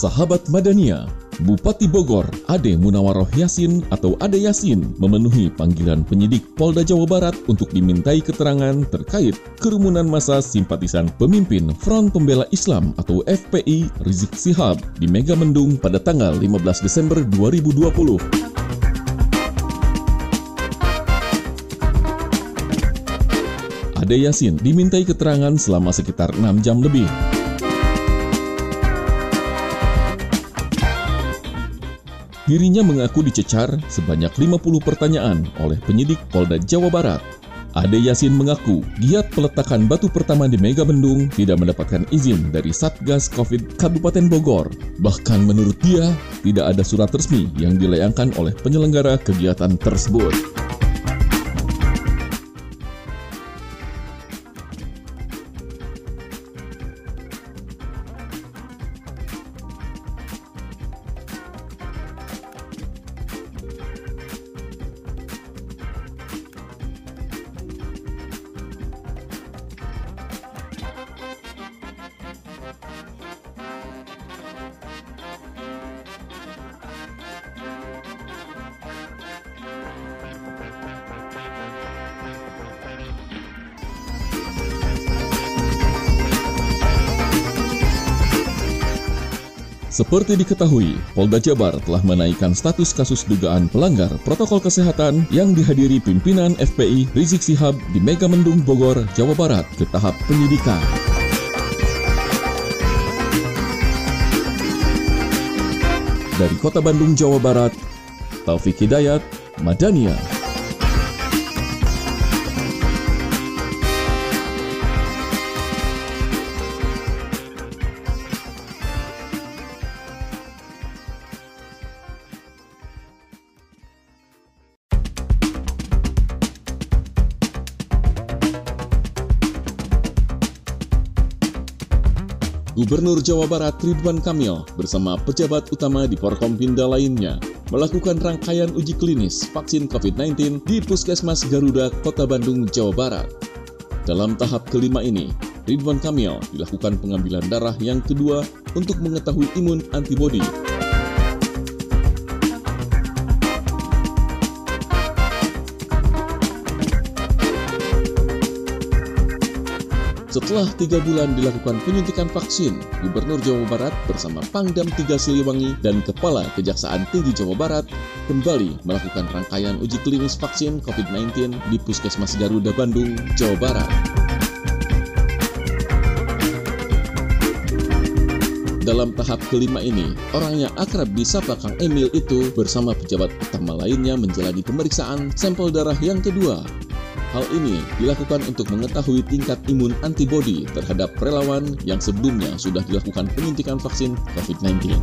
Sahabat Madania, Bupati Bogor Ade Munawaroh Yasin atau Ade Yasin memenuhi panggilan penyidik Polda Jawa Barat untuk dimintai keterangan terkait kerumunan masa simpatisan pemimpin Front Pembela Islam atau FPI Rizik Sihab di Megamendung pada tanggal 15 Desember 2020. Ade Yasin dimintai keterangan selama sekitar 6 jam lebih. Dirinya mengaku dicecar sebanyak 50 pertanyaan oleh penyidik Polda Jawa Barat. Ade Yasin mengaku giat peletakan batu pertama di Mega Bendung tidak mendapatkan izin dari Satgas COVID Kabupaten Bogor. Bahkan menurut dia, tidak ada surat resmi yang dilayangkan oleh penyelenggara kegiatan tersebut. Seperti diketahui, Polda Jabar telah menaikkan status kasus dugaan pelanggar protokol kesehatan yang dihadiri pimpinan FPI Rizik Sihab di Megamendung Bogor, Jawa Barat ke tahap penyidikan. Dari Kota Bandung, Jawa Barat, Taufik Hidayat, Madania. Gubernur Jawa Barat Ridwan Kamil bersama pejabat utama di Forkompinda lainnya melakukan rangkaian uji klinis vaksin COVID-19 di Puskesmas Garuda, Kota Bandung, Jawa Barat. Dalam tahap kelima ini, Ridwan Kamil dilakukan pengambilan darah yang kedua untuk mengetahui imun antibodi Setelah tiga bulan dilakukan penyuntikan vaksin, Gubernur Jawa Barat bersama Pangdam 3 Siliwangi dan Kepala Kejaksaan Tinggi Jawa Barat kembali melakukan rangkaian uji klinis vaksin COVID-19 di Puskesmas Garuda Bandung, Jawa Barat. Dalam tahap kelima ini, orang yang akrab disapa Kang Emil itu bersama pejabat utama lainnya menjalani pemeriksaan sampel darah yang kedua Hal ini dilakukan untuk mengetahui tingkat imun antibodi terhadap relawan yang sebelumnya sudah dilakukan penyuntikan vaksin COVID-19.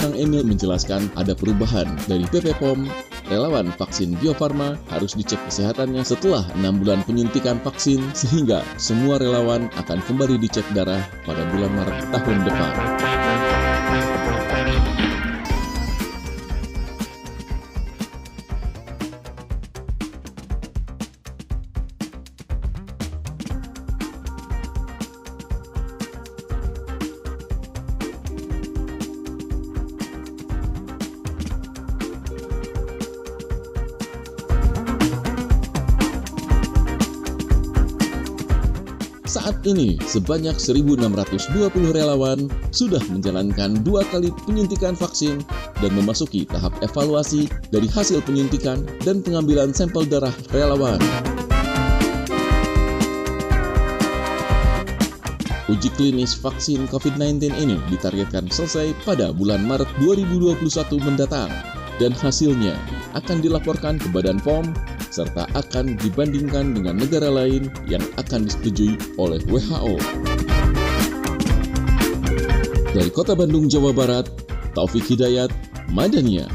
Kang Emil menjelaskan ada perubahan dari PP POM relawan vaksin Bio Farma harus dicek kesehatannya setelah enam bulan penyuntikan vaksin sehingga semua relawan akan kembali dicek darah pada bulan Maret tahun depan. Saat ini, sebanyak 1.620 relawan sudah menjalankan dua kali penyuntikan vaksin dan memasuki tahap evaluasi dari hasil penyuntikan dan pengambilan sampel darah relawan. Uji klinis vaksin COVID-19 ini ditargetkan selesai pada bulan Maret 2021 mendatang dan hasilnya akan dilaporkan ke Badan POM serta akan dibandingkan dengan negara lain yang akan disetujui oleh WHO. Dari Kota Bandung, Jawa Barat, Taufik Hidayat, Madania.